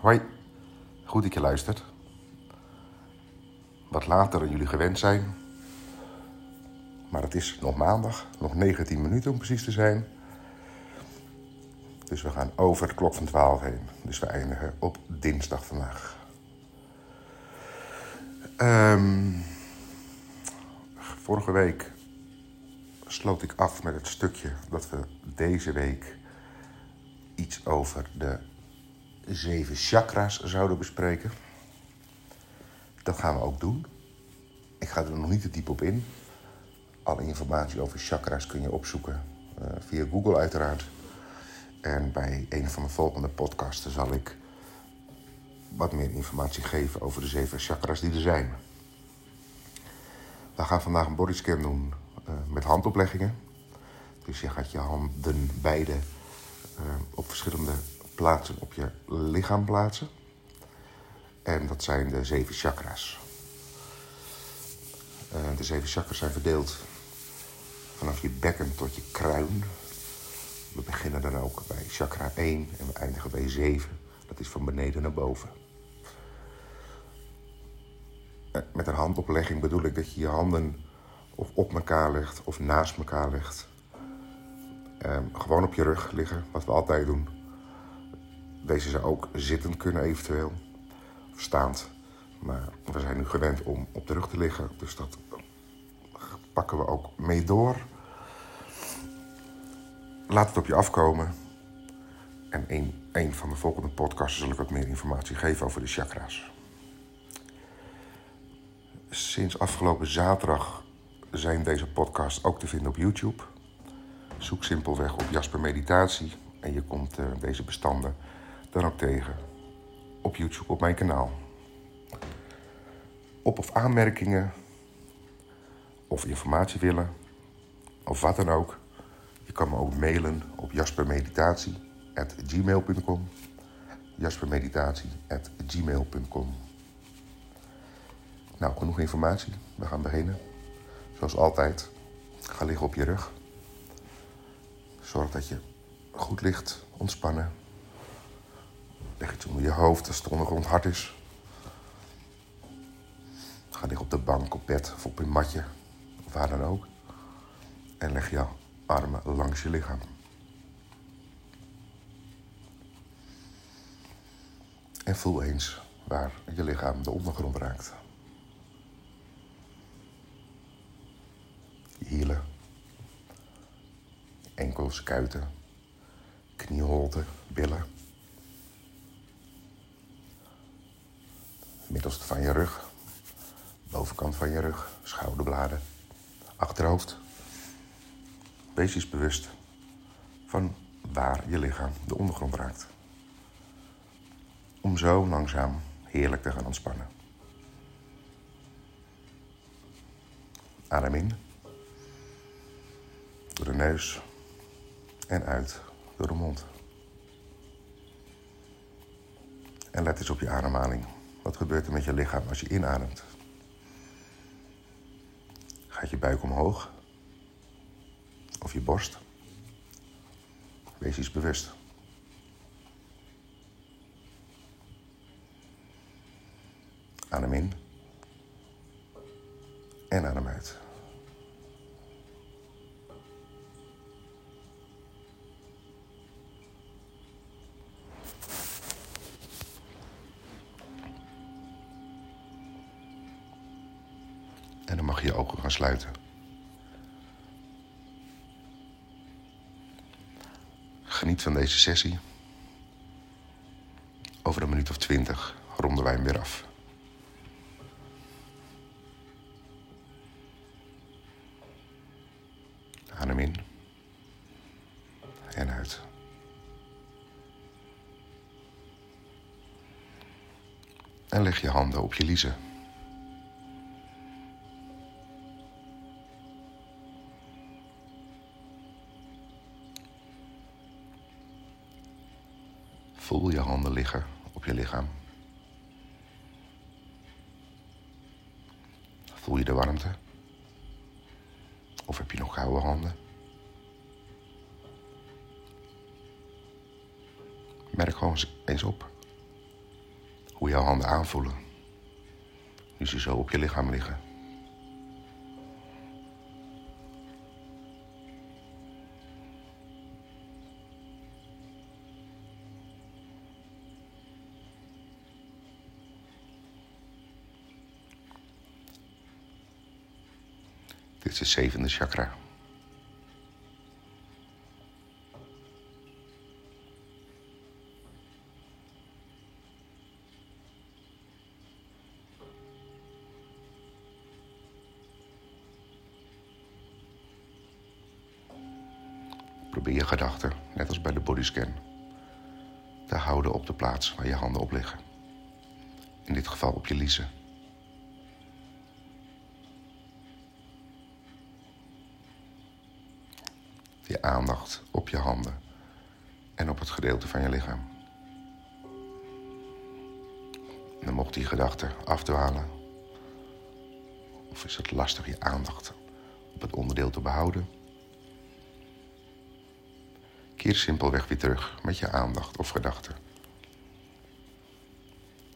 Hoi, goed dat je luistert. Wat later dan jullie gewend zijn. Maar het is nog maandag, nog 19 minuten om precies te zijn. Dus we gaan over de klok van 12 heen. Dus we eindigen op dinsdag vandaag. Ehm, vorige week sloot ik af met het stukje dat we deze week iets over de zeven chakras zouden bespreken. Dat gaan we ook doen. Ik ga er nog niet te diep op in. Alle informatie over chakras kun je opzoeken uh, via Google uiteraard. En bij een van de volgende podcasten zal ik wat meer informatie geven over de zeven chakras die er zijn. We gaan vandaag een bodyscan doen uh, met handopleggingen. Dus je gaat je handen beide uh, op verschillende plaatsen op je lichaam plaatsen. En dat zijn de zeven chakras. Uh, de zeven chakras zijn verdeeld vanaf je bekken tot je kruin. We beginnen dan ook bij chakra 1 en we eindigen bij 7. Dat is van beneden naar boven. Met een handoplegging bedoel ik dat je je handen of op elkaar legt of naast elkaar legt. Um, gewoon op je rug liggen, wat we altijd doen. Deze zou ook zittend kunnen eventueel, of staand. Maar we zijn nu gewend om op de rug te liggen, dus dat pakken we ook mee door. Laat het op je afkomen. En in een van de volgende podcasts zal ik wat meer informatie geven over de chakra's. Sinds afgelopen zaterdag zijn deze podcasts ook te vinden op YouTube. Zoek simpelweg op Jasper Meditatie en je komt uh, deze bestanden dan ook tegen op YouTube op mijn kanaal. Op of aanmerkingen of informatie willen of wat dan ook. Je kan me ook mailen op jaspermeditatie.gmail.com jaspermeditatie.gmail.com Nou, genoeg informatie. We gaan beginnen. Zoals altijd, ga liggen op je rug. Zorg dat je goed ligt, ontspannen. Leg iets onder je hoofd als de ondergrond hard is. Ga liggen op de bank, op bed of op een matje, of waar dan ook. En leg je armen langs je lichaam. En voel eens waar je lichaam de ondergrond raakt. Hielen, enkels, kuiten, knieholte, billen. Middelste van je rug, bovenkant van je rug, schouderbladen, achterhoofd. Wees eens bewust van waar je lichaam de ondergrond raakt. Om zo langzaam heerlijk te gaan ontspannen. Adem in. Door de neus. En uit door de mond. En let eens op je ademhaling. Wat gebeurt er met je lichaam als je inademt? Gaat je buik omhoog? Of je borst? Wees eens bewust. Adem in. En adem uit. Mag je je ogen gaan sluiten. Geniet van deze sessie. Over een minuut of twintig ronden wij hem weer af. Adem in. En uit. En leg je handen op je liezen. Voel je handen liggen op je lichaam. Voel je de warmte? Of heb je nog koude handen? Merk gewoon eens op. hoe jouw handen aanvoelen. Nu ze zo op je lichaam liggen. Het zevende chakra. Probeer je gedachten, net als bij de bodyscan, te houden op de plaats waar je handen op liggen. In dit geval op je liezen. Je aandacht op je handen en op het gedeelte van je lichaam. Dan mocht die gedachte afdwalen. Of is het lastig je aandacht op het onderdeel te behouden? Keer simpelweg weer terug met je aandacht of gedachten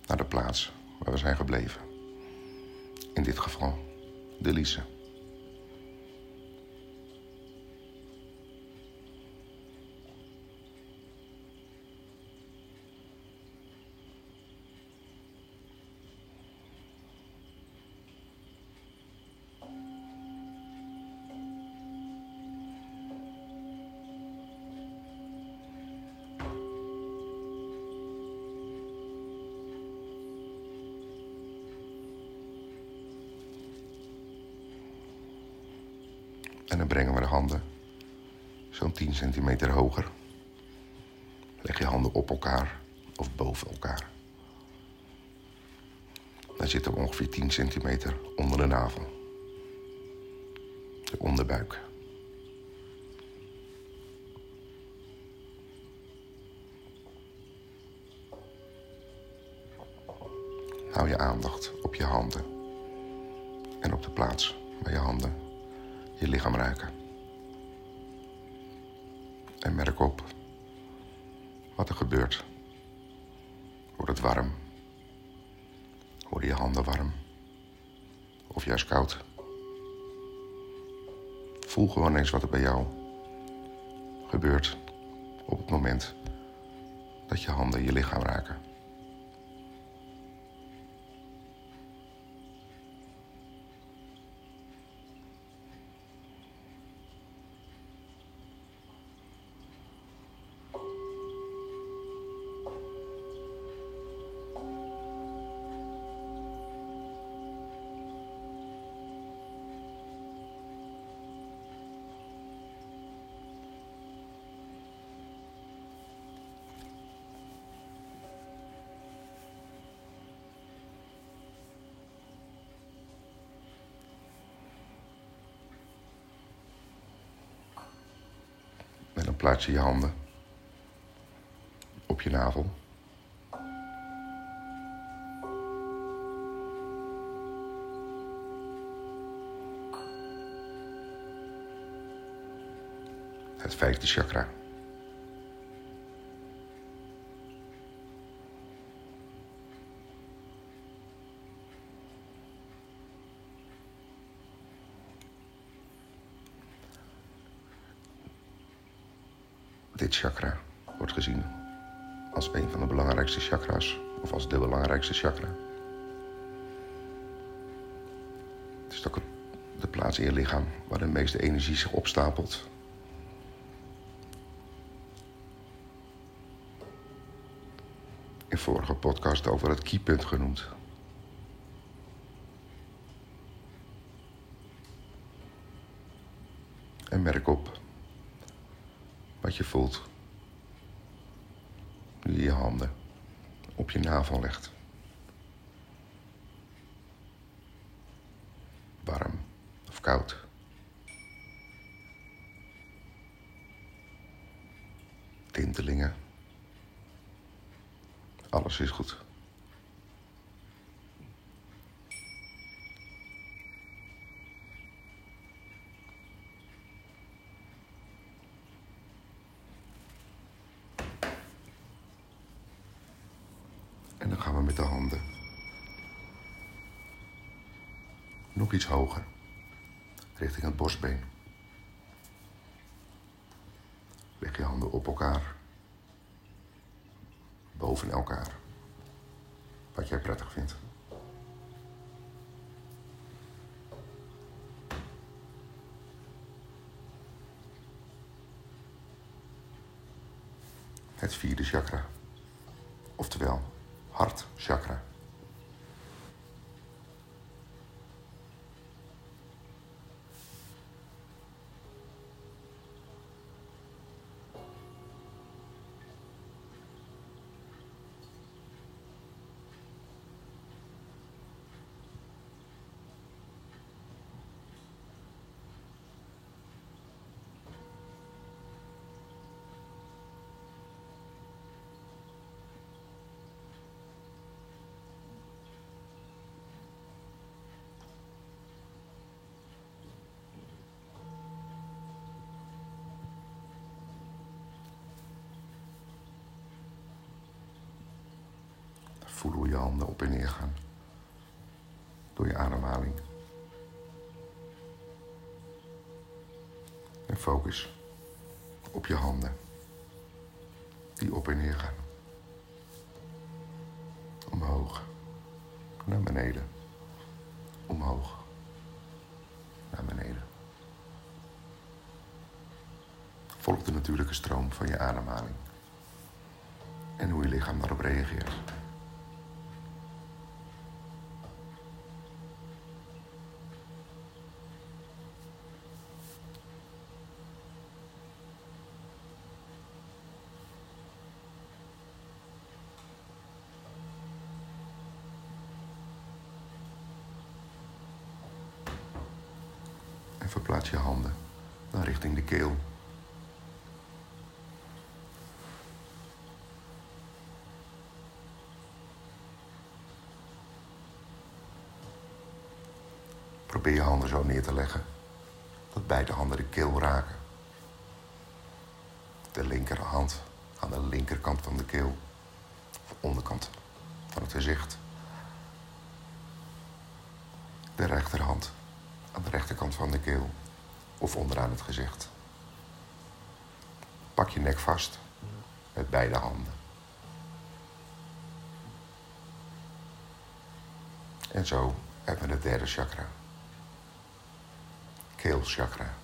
naar de plaats waar we zijn gebleven. In dit geval de Lise. Dan zitten we ongeveer 10 centimeter onder de navel. De onderbuik. Hou je aandacht op je handen en op de plaats waar je handen je lichaam ruiken. En merk op wat er gebeurt. Wordt het warm? Worden je handen warm? Of juist koud? Voel gewoon eens wat er bij jou gebeurt op het moment dat je handen je lichaam raken. Plaats je je handen op je navel. Het vijfde chakra. Dit chakra wordt gezien als een van de belangrijkste chakras of als de belangrijkste chakra. Het is ook de plaats in je lichaam waar de meeste energie zich opstapelt. In vorige podcast over het keypunt genoemd. En merk op wat je voelt. Nu je je handen op je navel legt. Warm of koud. Tintelingen. Alles is goed. En dan gaan we samen met de handen. Nog iets hoger, richting het borstbeen. Leg je handen op elkaar, boven elkaar, wat jij prettig vindt. Het vierde chakra, oftewel hartchakra. Voel hoe je handen op en neer gaan. Door je ademhaling. En focus op je handen. Die op en neer gaan. Omhoog. Naar beneden. Omhoog. Naar beneden. Volg de natuurlijke stroom van je ademhaling. En hoe je lichaam daarop reageert. De keel, onderkant van het gezicht. De rechterhand aan de rechterkant van de keel of onderaan het gezicht. Pak je nek vast met beide handen. En zo hebben we het derde chakra. Keelchakra.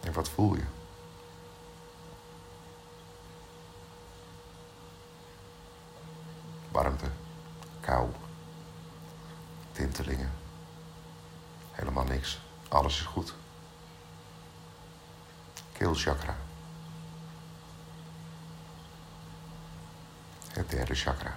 En wat voel je? Warmte, kou, tintelingen. Helemaal niks. Alles is goed. Keelchakra. Het derde chakra.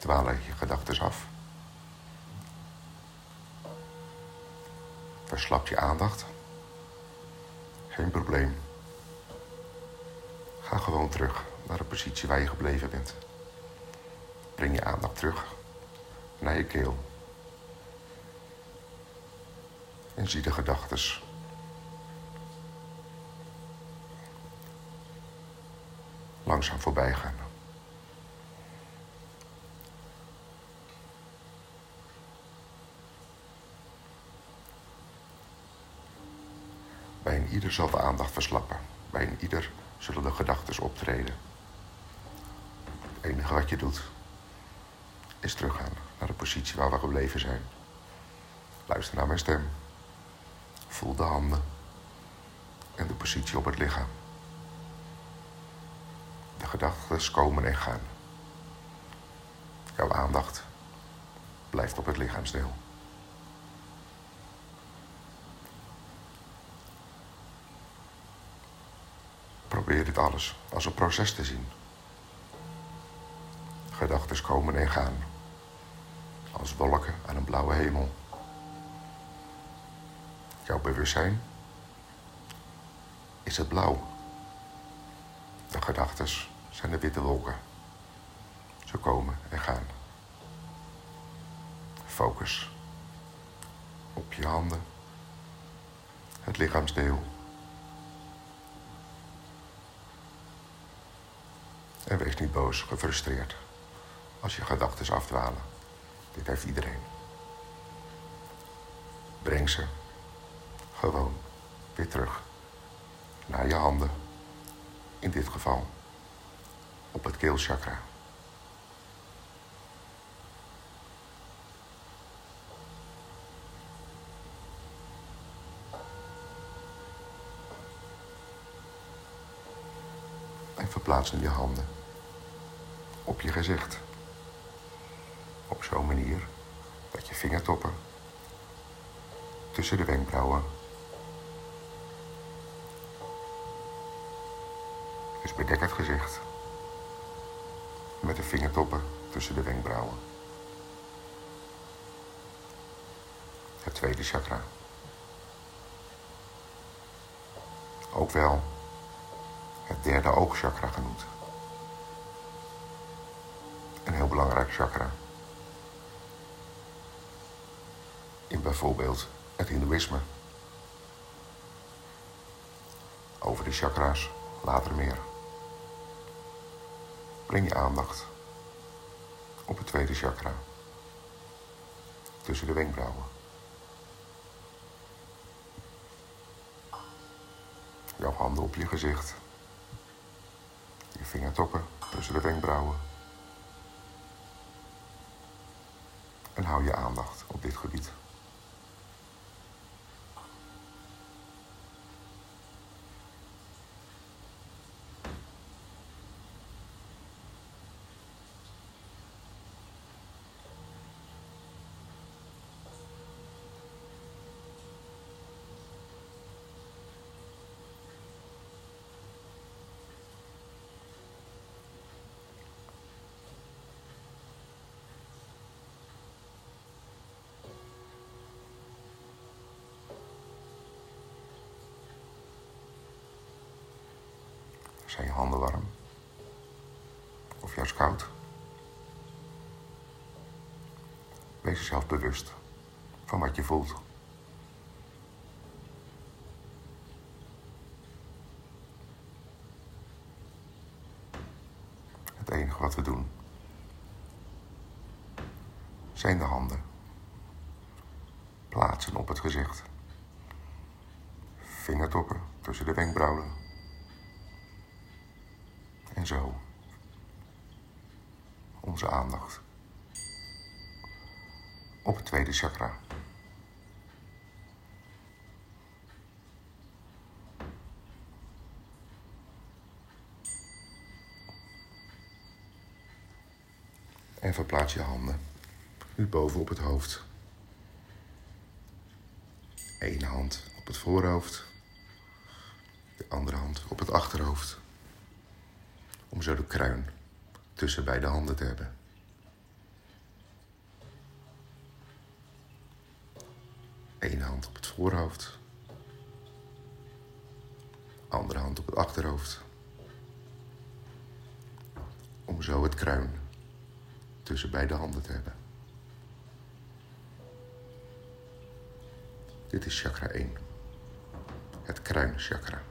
Dwalen je gedachten af. Verslap je aandacht. Geen probleem. Ga gewoon terug naar de positie waar je gebleven bent. Breng je aandacht terug naar je keel. En zie de gedachten langzaam voorbij gaan. Bij een ieder zal de aandacht verslappen. Bij een ieder zullen de gedachten optreden. Het enige wat je doet is teruggaan naar de positie waar we gebleven zijn. Luister naar mijn stem. Voel de handen en de positie op het lichaam. De gedachten komen en gaan. Jouw aandacht blijft op het lichaamsdeel. Probeer dit alles als een proces te zien. Gedachten komen en gaan, als wolken aan een blauwe hemel. Jouw bewustzijn is het blauw. De gedachten zijn de witte wolken. Ze komen en gaan. Focus op je handen, het lichaamsdeel. En wees niet boos, gefrustreerd als je gedachten afdwalen. Dit heeft iedereen. Breng ze gewoon weer terug naar je handen. In dit geval op het keelchakra. En verplaats nu je handen op je gezicht. Op zo'n manier dat je vingertoppen tussen de wenkbrauwen. Dus bedek het gezicht met de vingertoppen tussen de wenkbrauwen. Het tweede chakra. Ook wel het derde oogchakra genoemd. Een heel chakra. In bijvoorbeeld het Hindoeïsme. Over de chakra's later meer. Breng je aandacht op het tweede chakra. Tussen de wenkbrauwen. Jouw handen op je gezicht. Je vingertoppen tussen de wenkbrauwen. En hou je aandacht op dit gebied. Zijn je handen warm? Of juist koud? Wees jezelf bewust van wat je voelt. Het enige wat we doen zijn de handen plaatsen op het gezicht. Vingertoppen tussen de wenkbrauwen. En onze aandacht. Op het tweede chakra. En verplaats je handen. Nu boven op het hoofd. Eén hand op het voorhoofd, de andere hand op het achterhoofd om zo de kruin tussen beide handen te hebben. Eén hand op het voorhoofd, andere hand op het achterhoofd. Om zo het kruin tussen beide handen te hebben. Dit is chakra 1, het kruinchakra.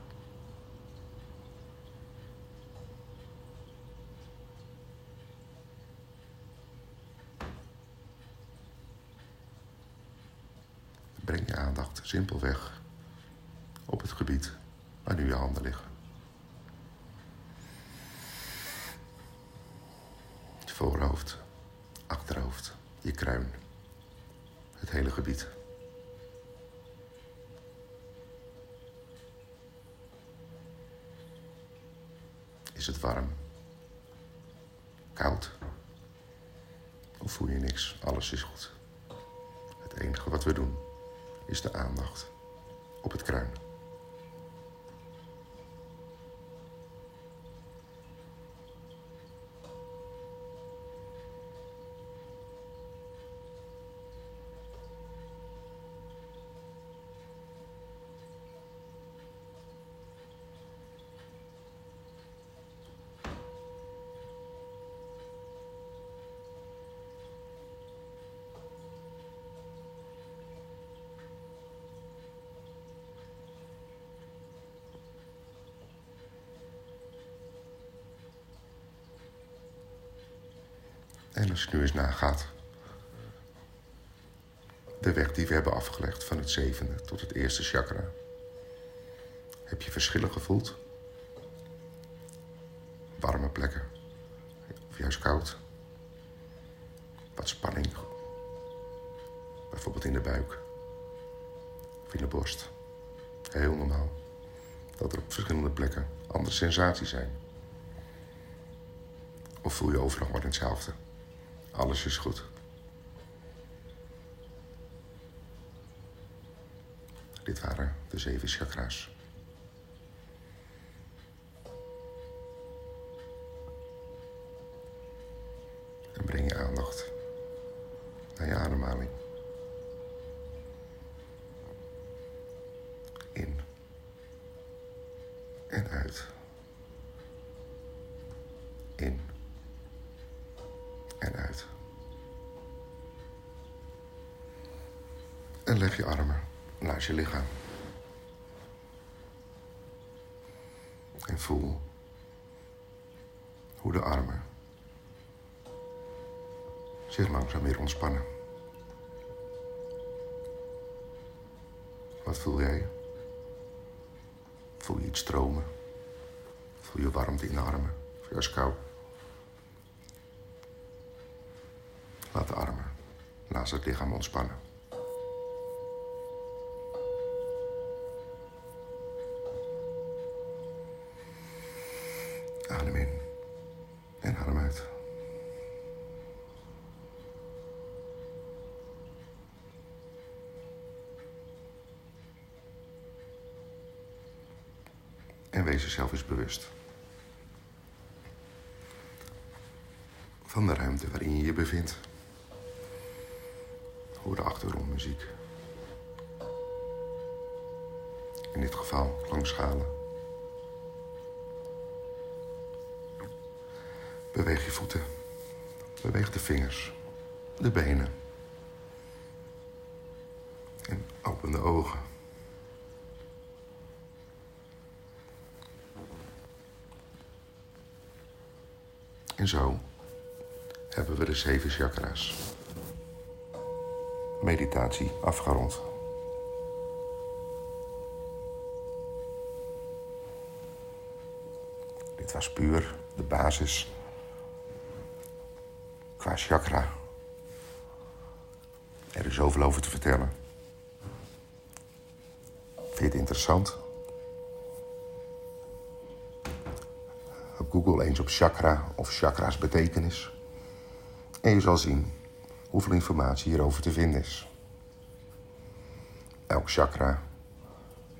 breng je aandacht simpelweg op het gebied waar nu je handen liggen. Je voorhoofd, achterhoofd, je kruin, het hele gebied. Is het warm? Koud? Of voel je niks? Alles is goed. Het enige wat we doen is de aandacht op het kruin. En als je nu eens nagaat. De weg die we hebben afgelegd van het zevende tot het eerste chakra. Heb je verschillen gevoeld? Warme plekken. Of juist koud. Wat spanning. Bijvoorbeeld in de buik. Of in de borst. Heel normaal. Dat er op verschillende plekken andere sensaties zijn. Of voel je overal maar hetzelfde? Alles is goed. Dit waren de zeven chakra's. En breng je aandacht naar je ademhaling. In en uit. In en uit. En leg je armen naast je lichaam. En voel hoe de armen zich langzaam weer ontspannen. Wat voel jij? Voel je iets stromen? Voel je warmte in de armen? Of juist koud? Laat de armen naast het lichaam ontspannen. Adem in en adem uit. En wees jezelf eens bewust. Van de ruimte waarin je je bevindt. Hoor de achtergrondmuziek. In dit geval klankschalen. Beweeg je voeten. Beweeg de vingers. De benen. En open de ogen. En zo hebben we de zeven chakra's. Meditatie afgerond. Dit was puur de basis qua chakra. Er is zoveel over te vertellen. Vind je het interessant? Google eens op chakra of chakra's betekenis. En je zal zien hoeveel informatie hierover te vinden is. Elk chakra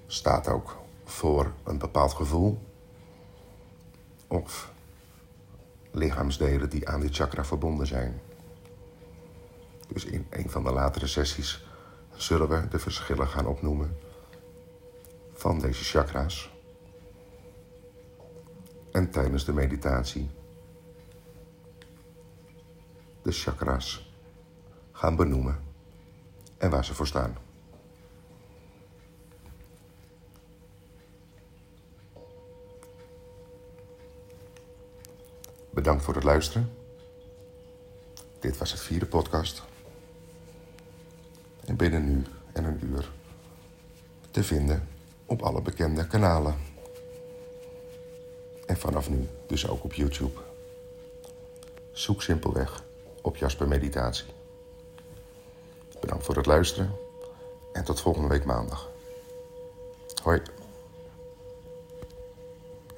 staat ook voor een bepaald gevoel of lichaamsdelen die aan dit chakra verbonden zijn. Dus in een van de latere sessies zullen we de verschillen gaan opnoemen van deze chakra's. En tijdens de meditatie de chakras gaan benoemen en waar ze voor staan. Bedankt voor het luisteren. Dit was het vierde podcast. En binnen nu en een uur te vinden op alle bekende kanalen. En vanaf nu dus ook op YouTube. Zoek simpelweg op Jasper Meditatie. Bedankt voor het luisteren en tot volgende week maandag. Hoi.